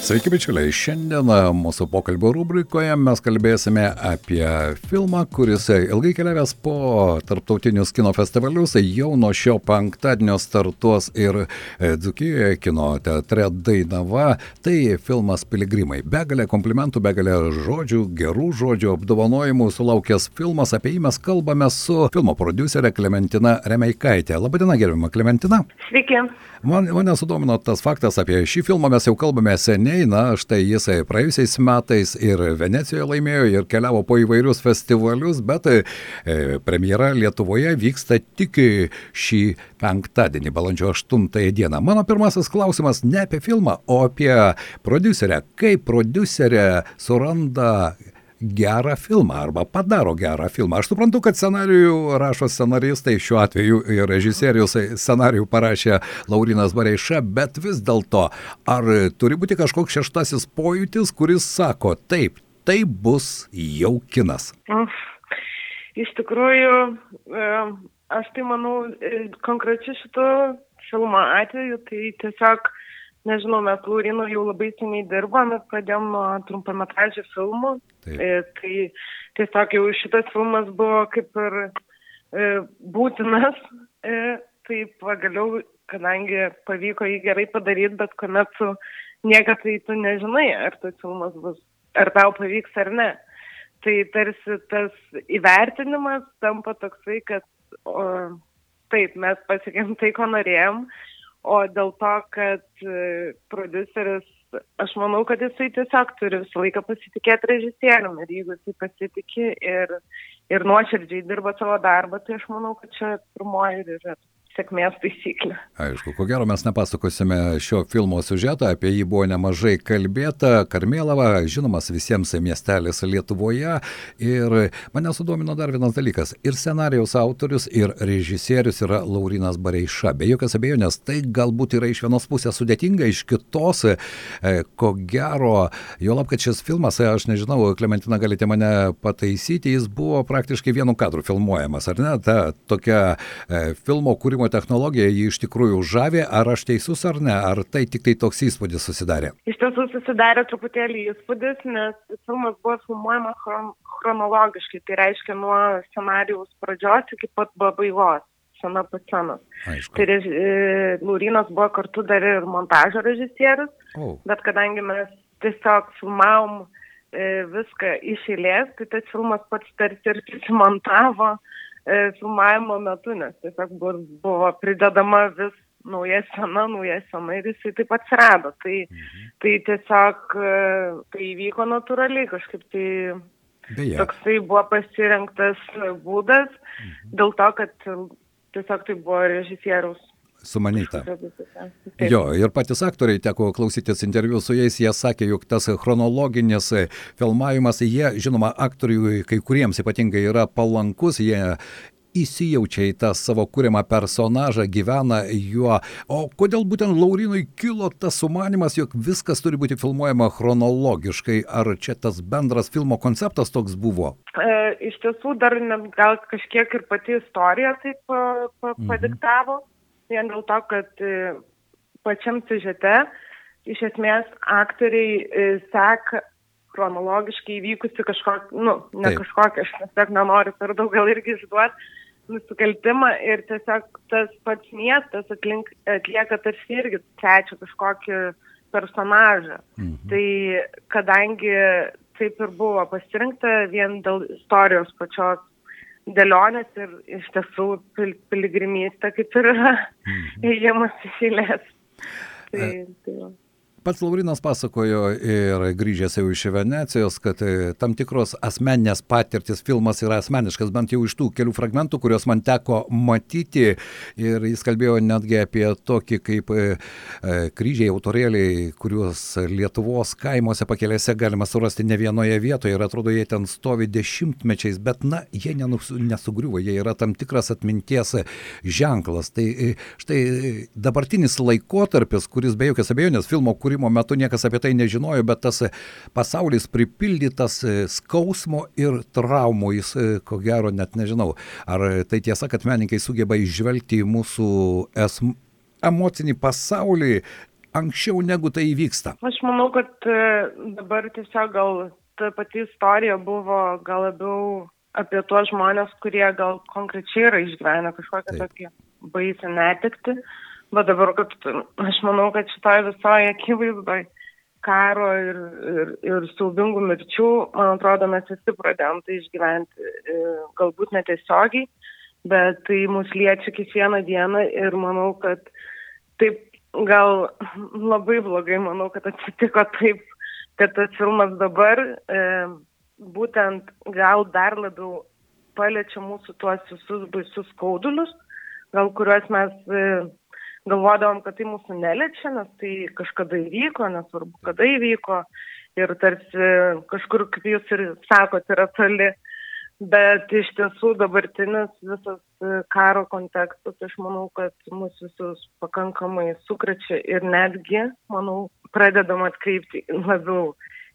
Sveiki bičiuliai, šiandien mūsų pokalbio rubrikoje mes kalbėsime apie filmą, kuris ilgai keliavęs po tarptautinius kino festivalius, jau nuo šio penktadienio startuos ir Dzukijoje kino teatre Dainava, tai filmas Piligrimai. Begalė komplimentų, begalė žodžių, gerų žodžių, apdovanojimų sulaukęs filmas, apie jį mes kalbame su filmo producerė Klementina Remeikaitė. Labadiena, gerbima Klementina. Sveiki. Man, mane sudomino tas faktas, apie šį filmą mes jau kalbame seniai, na, štai jisai praėjusiais metais ir Venecijoje laimėjo ir keliavo po įvairius festivalius, bet e, premjera Lietuvoje vyksta tik šį penktadienį, balandžio 8 dieną. Mano pirmasis klausimas ne apie filmą, o apie producerę. Kaip producerė suranda gerą filmą arba padaro gerą filmą. Aš suprantu, kad scenarijų rašo scenaristai, šiuo atveju ir režisierius scenarijų parašė Laurinas Bareiša, bet vis dėlto, ar turi būti kažkoks šeštasis pojūtis, kuris sako, taip, tai bus jau kinas? Iš tikrųjų, aš tai manau, konkrečiai šito filmo atveju, tai tiesiog nežinau, mes Laurinu jau labai seniai dirbame, pradėjom nuo trumpametražių filmų. Taip. E, tai tiesiog jau šitas filmas buvo kaip ir e, būtinas. E, taip pagaliau, kadangi pavyko jį gerai padaryti, bet kuomet tu niekada tai tu nežinai, ar tas filmas bus, ar tau pavyks ar ne. Tai tarsi tas įvertinimas tampa toksai, kad o, taip, mes pasiekėm tai, ko norėjom, o dėl to, kad e, produceris, aš manau, kad jisai tiesiog turi visą laiką pasitikėti režisierium ir jeigu jisai pasitikė ir, ir nuoširdžiai dirba savo darbą, tai aš manau, kad čia pirmoji ir yra sėkmės taisyklė. Aišku, ko gero mes nepasakosime šio filmo sužetą, apie jį buvo nemažai kalbėta. Karmėlava, žinomas visiems miestelis Lietuvoje. Ir mane sudomino dar vienas dalykas. Ir scenarijos autorius, ir režisierius yra Laurinas Bareiša. Be jokios abejonės, tai galbūt yra iš vienos pusės sudėtinga, iš kitos, e, ko gero, jo lab, kad šis filmas, e, aš nežinau, Klementina galite mane pataisyti, jis buvo praktiškai vienu kadru filmuojamas, ar ne? Ta tokia e, filmo kūrimo filmavimo technologija jį iš tikrųjų žavė, ar aš teisus ar ne, ar tai tik tai toks įspūdis susidarė? Iš tiesų susidarė truputėlį įspūdis, nes filmas buvo filmuojamas chron chronologiškai, tai reiškia nuo scenarijaus pradžios iki pat pabaigos scena po scenos. Tai. E, Laurinas buvo kartu dar ir montažo režisierius, oh. bet kadangi mes tiesiog filmavom e, viską iš eilės, tai tas filmas pats tarsi ir susimontavo E, filmavimo metu, nes tiesiog buvo, buvo pridedama vis nauja scena, nauja scena ir jisai taip atsirado. Tai, mhm. tai tiesiog e, tai įvyko natūraliai kažkaip tai. Beje. Toksai buvo pasirinktas būdas mhm. dėl to, kad tiesiog tai buvo režisieriaus sumanyta. Jo, ir patys aktoriai teko klausytis interviu su jais, jie sakė, jog tas chronologinis filmavimas, jie, žinoma, aktoriui kai kuriems ypatingai yra palankus, jie įsijaučia į tą savo kūrimą personažą, gyvena juo. O kodėl būtent Laurinui kilo tas sumanimas, jog viskas turi būti filmuojama chronologiškai? Ar čia tas bendras filmo konceptas toks buvo? E, iš tiesų, dar gal kažkiek ir pati istorija taip pa, pa, mhm. padiktavo. Mhm vien dėl to, kad e, pačiam siužete iš esmės aktoriai e, seka chronologiškai įvykusi kažkokį, nu, ne Taip. kažkokį, aš tiesiog nenoriu per daug gal irgi išduoti, nusikaltimą ir tiesiog tas pats miestas atlink, atlieka tarsi irgi trečia kažkokį personažą. Mhm. Tai kadangi taip ir buvo pasirinkta vien dėl istorijos pačios dėlionės ir iš tiesų pil, piligrimystė kaip ir yra mhm. ėjimas iš eilės. Tai, tai va. Pats Laurinas pasakojo ir grįžęs jau iš Venecijos, kad e, tam tikros asmeninės patirtis filmas yra asmeniškas, bent jau iš tų kelių fragmentų, kuriuos man teko matyti. Ir jis kalbėjo netgi apie tokį kaip e, e, kryžiai autorėliai, kuriuos Lietuvos kaimuose pakelėse galima surasti ne vienoje vietoje ir atrodo, jie ten stovi dešimtmečiais, bet na, jie nesugriuvo, jie yra tam tikras atminties ženklas. Tai štai dabartinis laikotarpis, kuris be jokios abejonės filmo, kuris kūrimo metu niekas apie tai nežinojo, bet tas pasaulis pripildytas skausmo ir traumų, jis ko gero net nežinau, ar tai tiesa, kad menininkai sugeba išvelgti į mūsų esmą emocinį pasaulį anksčiau negu tai įvyksta? Aš manau, kad dabar tiesiog gal ta pati istorija buvo gal labiau apie tuos žmonės, kurie gal konkrečiai yra išgyvenę kažkokią tokį baisę netikti. Bet dabar, kad aš manau, kad šitoje visoje akivaizdoje karo ir, ir, ir saubingų mirčių, man atrodo, mes visi pradėjom tai išgyventi, e, galbūt netiesiogiai, bet tai mus liečia kiekvieną dieną ir manau, kad taip gal labai blogai, manau, kad atsitiko taip, kad tas filmas dabar e, būtent gal dar labiau paliečia mūsų tuos visus baisius skaudulius, gal kuriuos mes e, galvodavom, kad tai mūsų neliečia, nes tai kažkada įvyko, nesvarbu, kada įvyko ir tarsi kažkur, kaip jūs ir sakot, yra toli. Bet iš tiesų dabartinis visas e, karo kontekstas, aš manau, kad mus visus pakankamai sukrečia ir netgi, manau, pradedam atkreipti labiau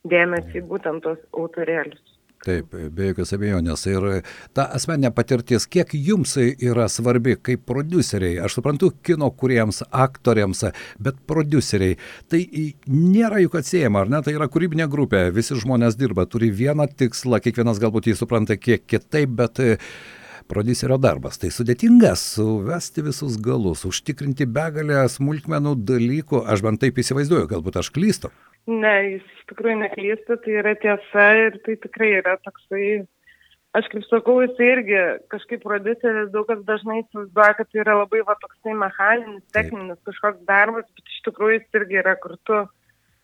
dėmesį būtent tos autorėlius. Taip, be jokios abejonės. Ir ta asmeninė patirtis, kiek jums yra svarbi kaip produceriai, aš suprantu, kino kuriems, aktoriams, bet produceriai, tai nėra juk atsiejama, ar ne? Tai yra kūrybinė grupė, visi žmonės dirba, turi vieną tikslą, kiekvienas galbūt jį supranta kiek kitaip, bet prodiuserio darbas. Tai sudėtinga suvesti visus galus, užtikrinti begalę smulkmenų dalykų, aš bent taip įsivaizduoju, galbūt aš klystu. Ne, jis iš tikrųjų neklysta, tai yra tiesa ir tai tikrai yra toksai, aš kaip sakau, jis irgi kažkaip prodiuseris daug kas dažnai įsivaizduoja, kad tai yra labai va toksai mechaninis, techninis Taip. kažkoks darbas, bet iš tikrųjų jis irgi yra kartu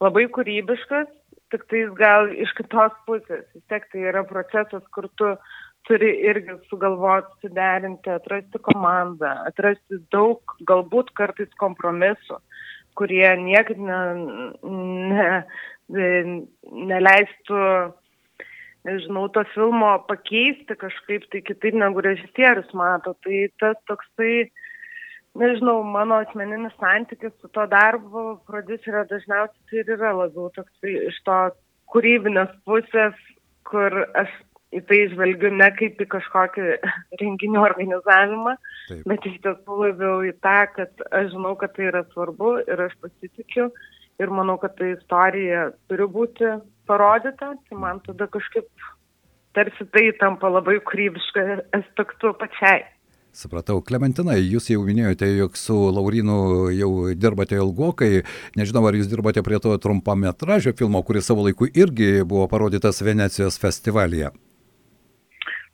labai kūrybiškas, tik tai jis gal iš kitos pusės, vis tiek tai yra procesas, kur tu turi irgi sugalvoti, suderinti, atrasti komandą, atrasti daug, galbūt kartais kompromisų kurie niekaip ne, ne, neleistų, nežinau, to filmo pakeisti kažkaip tai kitaip negu režisierius mato. Tai tas toksai, nežinau, mano asmeninis santykis su to darbu prodiuserio dažniausiai tai ir yra labiau toksai iš to kūrybinės pusės, kur aš į tai žvelgiu ne kaip į kažkokį renginių organizavimą, Taip. bet iš tiesų labiau į tą, kad aš žinau, kad tai yra svarbu ir aš pasitikiu ir manau, kad ta istorija turi būti parodyta, tai man tada kažkaip tarsi tai tampa labai kūrybiška aspektu pačiai. Supratau, Klementina, jūs jau minėjote, jog su Laurinu jau dirbate ilgokai. Nežinau, ar jūs dirbate prie to trumpametražio filmo, kuris savo laiku irgi buvo parodytas Venecijos festivalyje.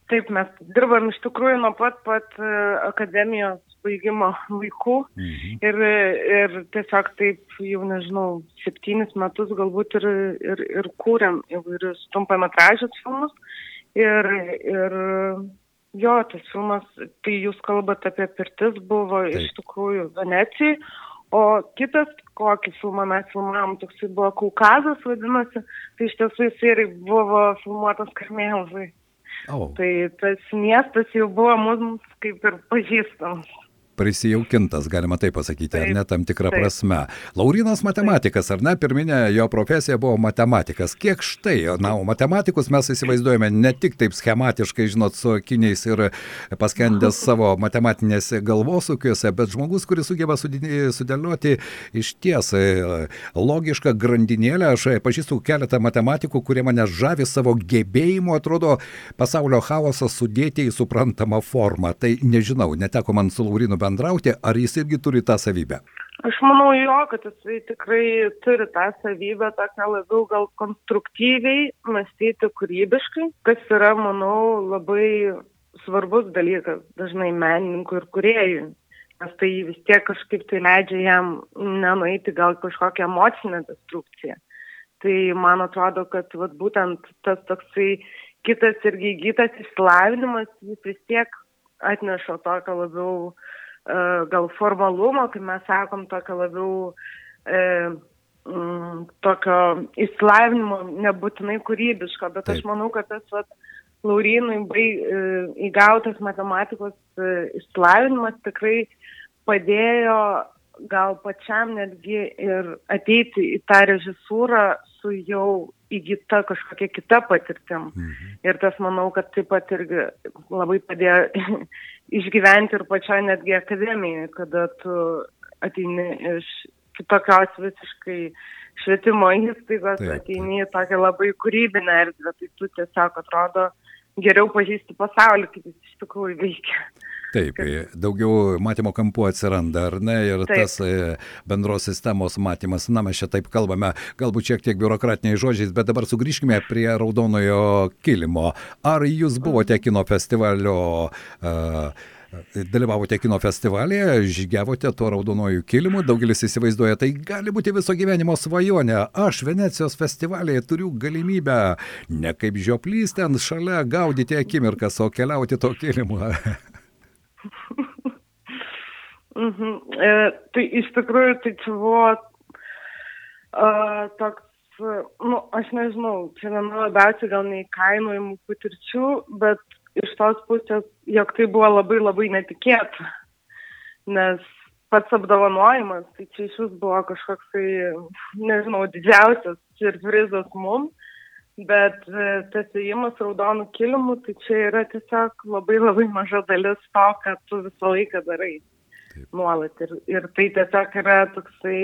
Taip, mes dirbam iš tikrųjų nuo pat pat e, akademijos baigimo laikų mhm. ir, ir tiesiog taip jau nežinau, septynis metus galbūt ir, ir, ir kūrėm įvairius trumpametražius filmus. Ir, ir jo, tas filmas, tai jūs kalbate apie pirtis, buvo taip. iš tikrųjų Venecijai. O kitas, kokį filmą mes filmavom, toksai buvo Kaukazas vadinasi, tai iš tiesų jis ir buvo filmuotas Karmėlzai. Oh. Tai tas miestas jau buvo mums kaip ir pažįstamas prisijaukintas, galima taip pasakyti, taip, ar ne tam tikrą taip. prasme. Laurinas matematikas, ar ne, pirminė jo profesija buvo matematikas. Kiek štai, na, matematikus mes įsivaizduojame ne tik taip schematiškai, žinot, su akiniais ir paskendęs savo matematinėse galvosukiuose, bet žmogus, kuris sugeba sudėlioti iš ties e, logišką grandinėlę. Aš pažįstu keletą matematikų, kurie mane žavi savo gebėjimu, atrodo, pasaulio chaosą sudėti į suprantamą formą. Tai nežinau, neteko man su Laurinu bendrauti bendrauti, ar jis irgi turi tą savybę? Aš manau jo, kad jisai tikrai turi tą savybę, tokią labiau gal konstruktyviai mąstyti kūrybiškai, kas yra, manau, labai svarbus dalykas dažnai menininkui ir kuriejui. Nes tai vis tiek kažkaip tai leidžia jam nenueiti gal kažkokią emocinę destrukciją. Tai man atrodo, kad vat, būtent tas toksai kitas irgi įgytas išsilavinimas, jis vis tiek atneša tokio labiau uh, gal formalumo, kaip mes sakom, tokio labiau e, m, tokio įsilavinimo, nebūtinai kūrybiško, bet Taip. aš manau, kad tas vat, Laurinui bai, e, įgautas matematikos e, išsilavinimas tikrai padėjo gal pačiam netgi ir ateiti į tą režisūrą su jau įgyta kažkokia kita patirtim. Mhm. Ir tas manau, kad taip pat irgi labai padėjo išgyventi ir pačioje netgi akademijoje, kada tu ateini iš kitokios visiškai švietimo įstaigos, taip. ateini į tokią labai kūrybinę erdvę, tai tu tiesiog atrodo geriau pažįsti pasaulį, kaip jis iš tikrųjų veikia. Taip, daugiau matymo kampų atsiranda, ar ne, ir taip. tas e, bendros sistemos matymas, na mes čia taip kalbame, galbūt šiek tiek biurokratiniais žodžiais, bet dabar sugrįžkime prie raudonojo kilimo. Ar jūs buvote mhm. kino festivalio uh, dalyvavote kino festivalyje, žygiavote tuo raudonuoju kilimu, daugelis įsivaizduoja, tai gali būti viso gyvenimo svajonė. Aš Venecijos festivalėje turiu galimybę ne kaip žioplys ten šalia gaudyti akimirkas, o keliauti to kilimu. mhm. e, tai iš tikrųjų tai čia buvo uh, toks nu, aš nežinau, čia viena labiausiai gal neįkainojimų patirčių, bet iš tos pusės, jog tai buvo labai labai netikėta, nes pats apdovanojimas, tai čia iš vis buvo kažkoks, tai, nežinau, didžiausias surprizas mum, bet e, tas įėjimas raudonų kilimų, tai čia yra tiesiog labai labai maža dalis to, ką tu visą laiką darai. Taip. Nuolat. Ir, ir tai tiesiog yra toksai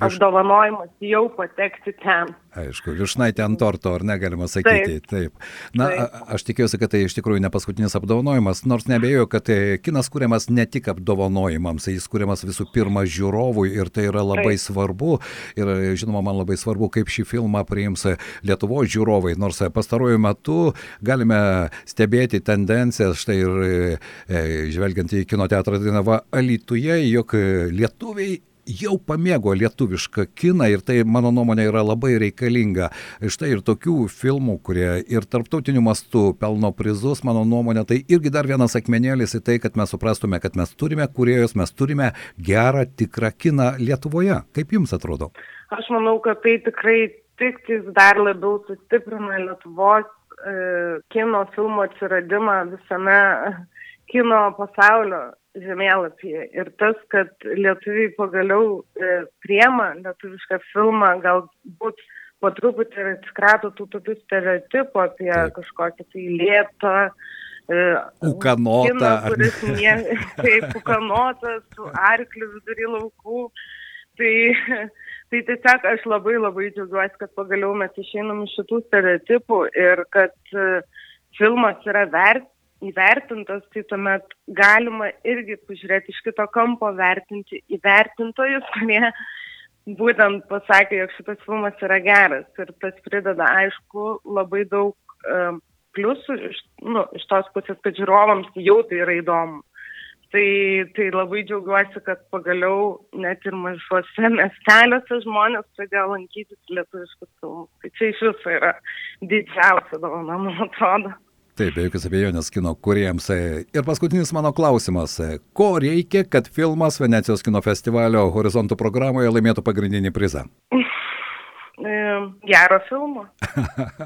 apdovanojimas jau patekti ten. Aišku, višnaitė ant torto, ar negalima sakyti. Taip. Taip. Na, Taip. aš tikiuosi, kad tai iš tikrųjų ne paskutinis apdovanojimas, nors nebejoju, kad e, kinas kūriamas ne tik apdovanojimams, jis kūriamas visų pirma žiūrovui ir tai yra labai Taip. svarbu. Ir žinoma, man labai svarbu, kaip šį filmą priims Lietuvo žiūrovai, nors pastaruoju metu galime stebėti tendencijas, štai ir e, žvelgiant į kino teatrą Dainava Alituje, jog lietuviai jau pamėgo lietuvišką kiną ir tai, mano nuomonė, yra labai reikalinga. Štai ir tokių filmų, kurie ir tarptautiniu mastu pelno prizus, mano nuomonė, tai irgi dar vienas akmenėlis į tai, kad mes suprastume, kad mes turime kuriejus, mes turime gerą, tikrą kiną Lietuvoje. Kaip jums atrodo? Aš manau, kad tai tikrai tik dar labiau sustiprina Lietuvos e, kino filmų atsiradimą visame kino pasaulio žemėlapyje. Ir tas, kad lietuviai pagaliau e, priema lietuvišką filmą, galbūt po truputį ir atsikrato tų tokių stereotipų apie Taip. kažkokį tai lėtą. E, ukanotą. Kiną, kuris nie, taip, ukanotas, su arkliu vidury laukų. Tai, tai tiesiog aš labai labai džiaugiuosi, kad pagaliau mes išeinam iš šitų stereotipų ir kad uh, filmas yra vert, įvertintas, tai tuomet galima irgi pažiūrėti iš kito kampo, vertinti įvertintojus, kurie būtent pasakė, jog šitas filmas yra geras. Ir tas prideda, aišku, labai daug uh, pliusų iš, nu, iš tos pusės, kad žiūrovams jau tai yra įdomu. Tai, tai labai džiaugiuosi, kad pagaliau net ir mažuose miesteliuose žmonės pradėjo lankytis lietuviškus filmus. Tai čia iš viso yra didžiausia dovana, man atrodo. Taip, be jokios abejonės kino kuriems. Ir paskutinis mano klausimas. Ko reikia, kad filmas Venecijos kino festivalio horizontų programoje laimėtų pagrindinį prizą? gero filmo.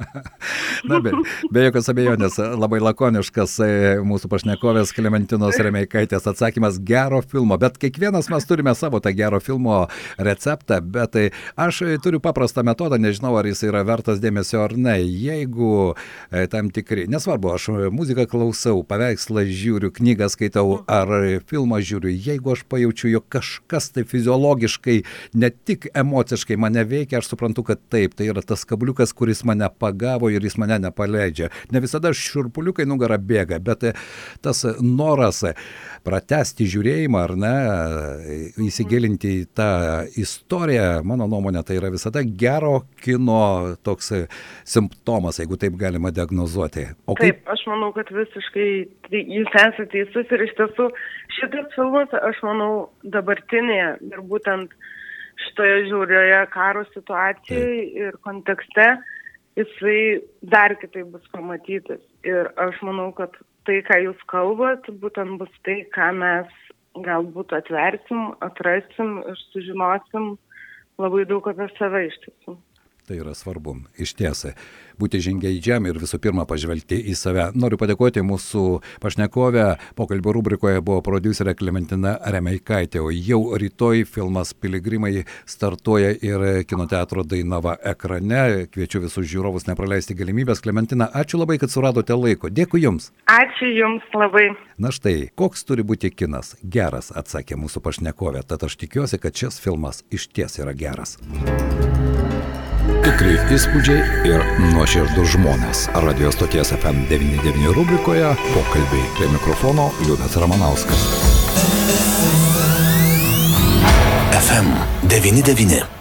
Na, be, be jokios abejonės, labai lakoniškas e, mūsų pašnekovės Klementinos Remeikaitės atsakymas gero filmo, bet kiekvienas mes turime savo tą gero filmo receptą, bet e, aš turiu paprastą metodą, nežinau, ar jis yra vertas dėmesio ar ne. Jeigu e, tam tikri, nesvarbu, aš muziką klausau, paveikslą žiūriu, knygą skaitau ar filmą žiūriu, jeigu aš pajaučiu, jog kažkas tai fiziologiškai, ne tik emociškai mane veikia, aš suprantu, suprantu, kad taip, tai yra tas kabliukas, kuris mane pagavo ir jis mane nepaleidžia. Ne visada šurpuliukai nugarą bėga, bet e, tas noras pratesti žiūrėjimą ar ne, įsigilinti į tą istoriją, mano nuomonė, tai yra visada gero kino toks simptomas, jeigu taip galima diagnozuoti. O kaip... Taip, aš manau, kad visiškai tai jūs esate teisus ir iš tiesų šitas filmas, aš manau, dabartinėje ir būtent šitoje žiaurioje karo situacijoje ir kontekste jisai dar kitaip bus pamatytas. Ir aš manau, kad tai, ką jūs kalbat, būtent bus tai, ką mes galbūt atversim, atrasim ir sužinosim labai daug apie save iš tiesų. Tai yra svarbu. Iš tiesai būti žingeidžiam ir visų pirma pažvelgti į save. Noriu padėkoti mūsų pašnekovę. Pokalbio rubrikoje buvo producerė Klementina Remeikaitė, o jau rytoj filmas Piligrimai startuoja ir kino teatro Dainava ekrane. Kviečiu visus žiūrovus nepraleisti galimybės. Klementina, ačiū labai, kad suradote laiko. Dėkui Jums. Ačiū Jums labai. Na štai, koks turi būti kinas? Geras, atsakė mūsų pašnekovė. Tad aš tikiuosi, kad šis filmas iš ties yra geras. Tikrai įspūdžiai ir nuoširdus žmonės. Radio stoties FM99 rubrikoje pokalbiai prie mikrofono Liudas Ramanauskas. FM99.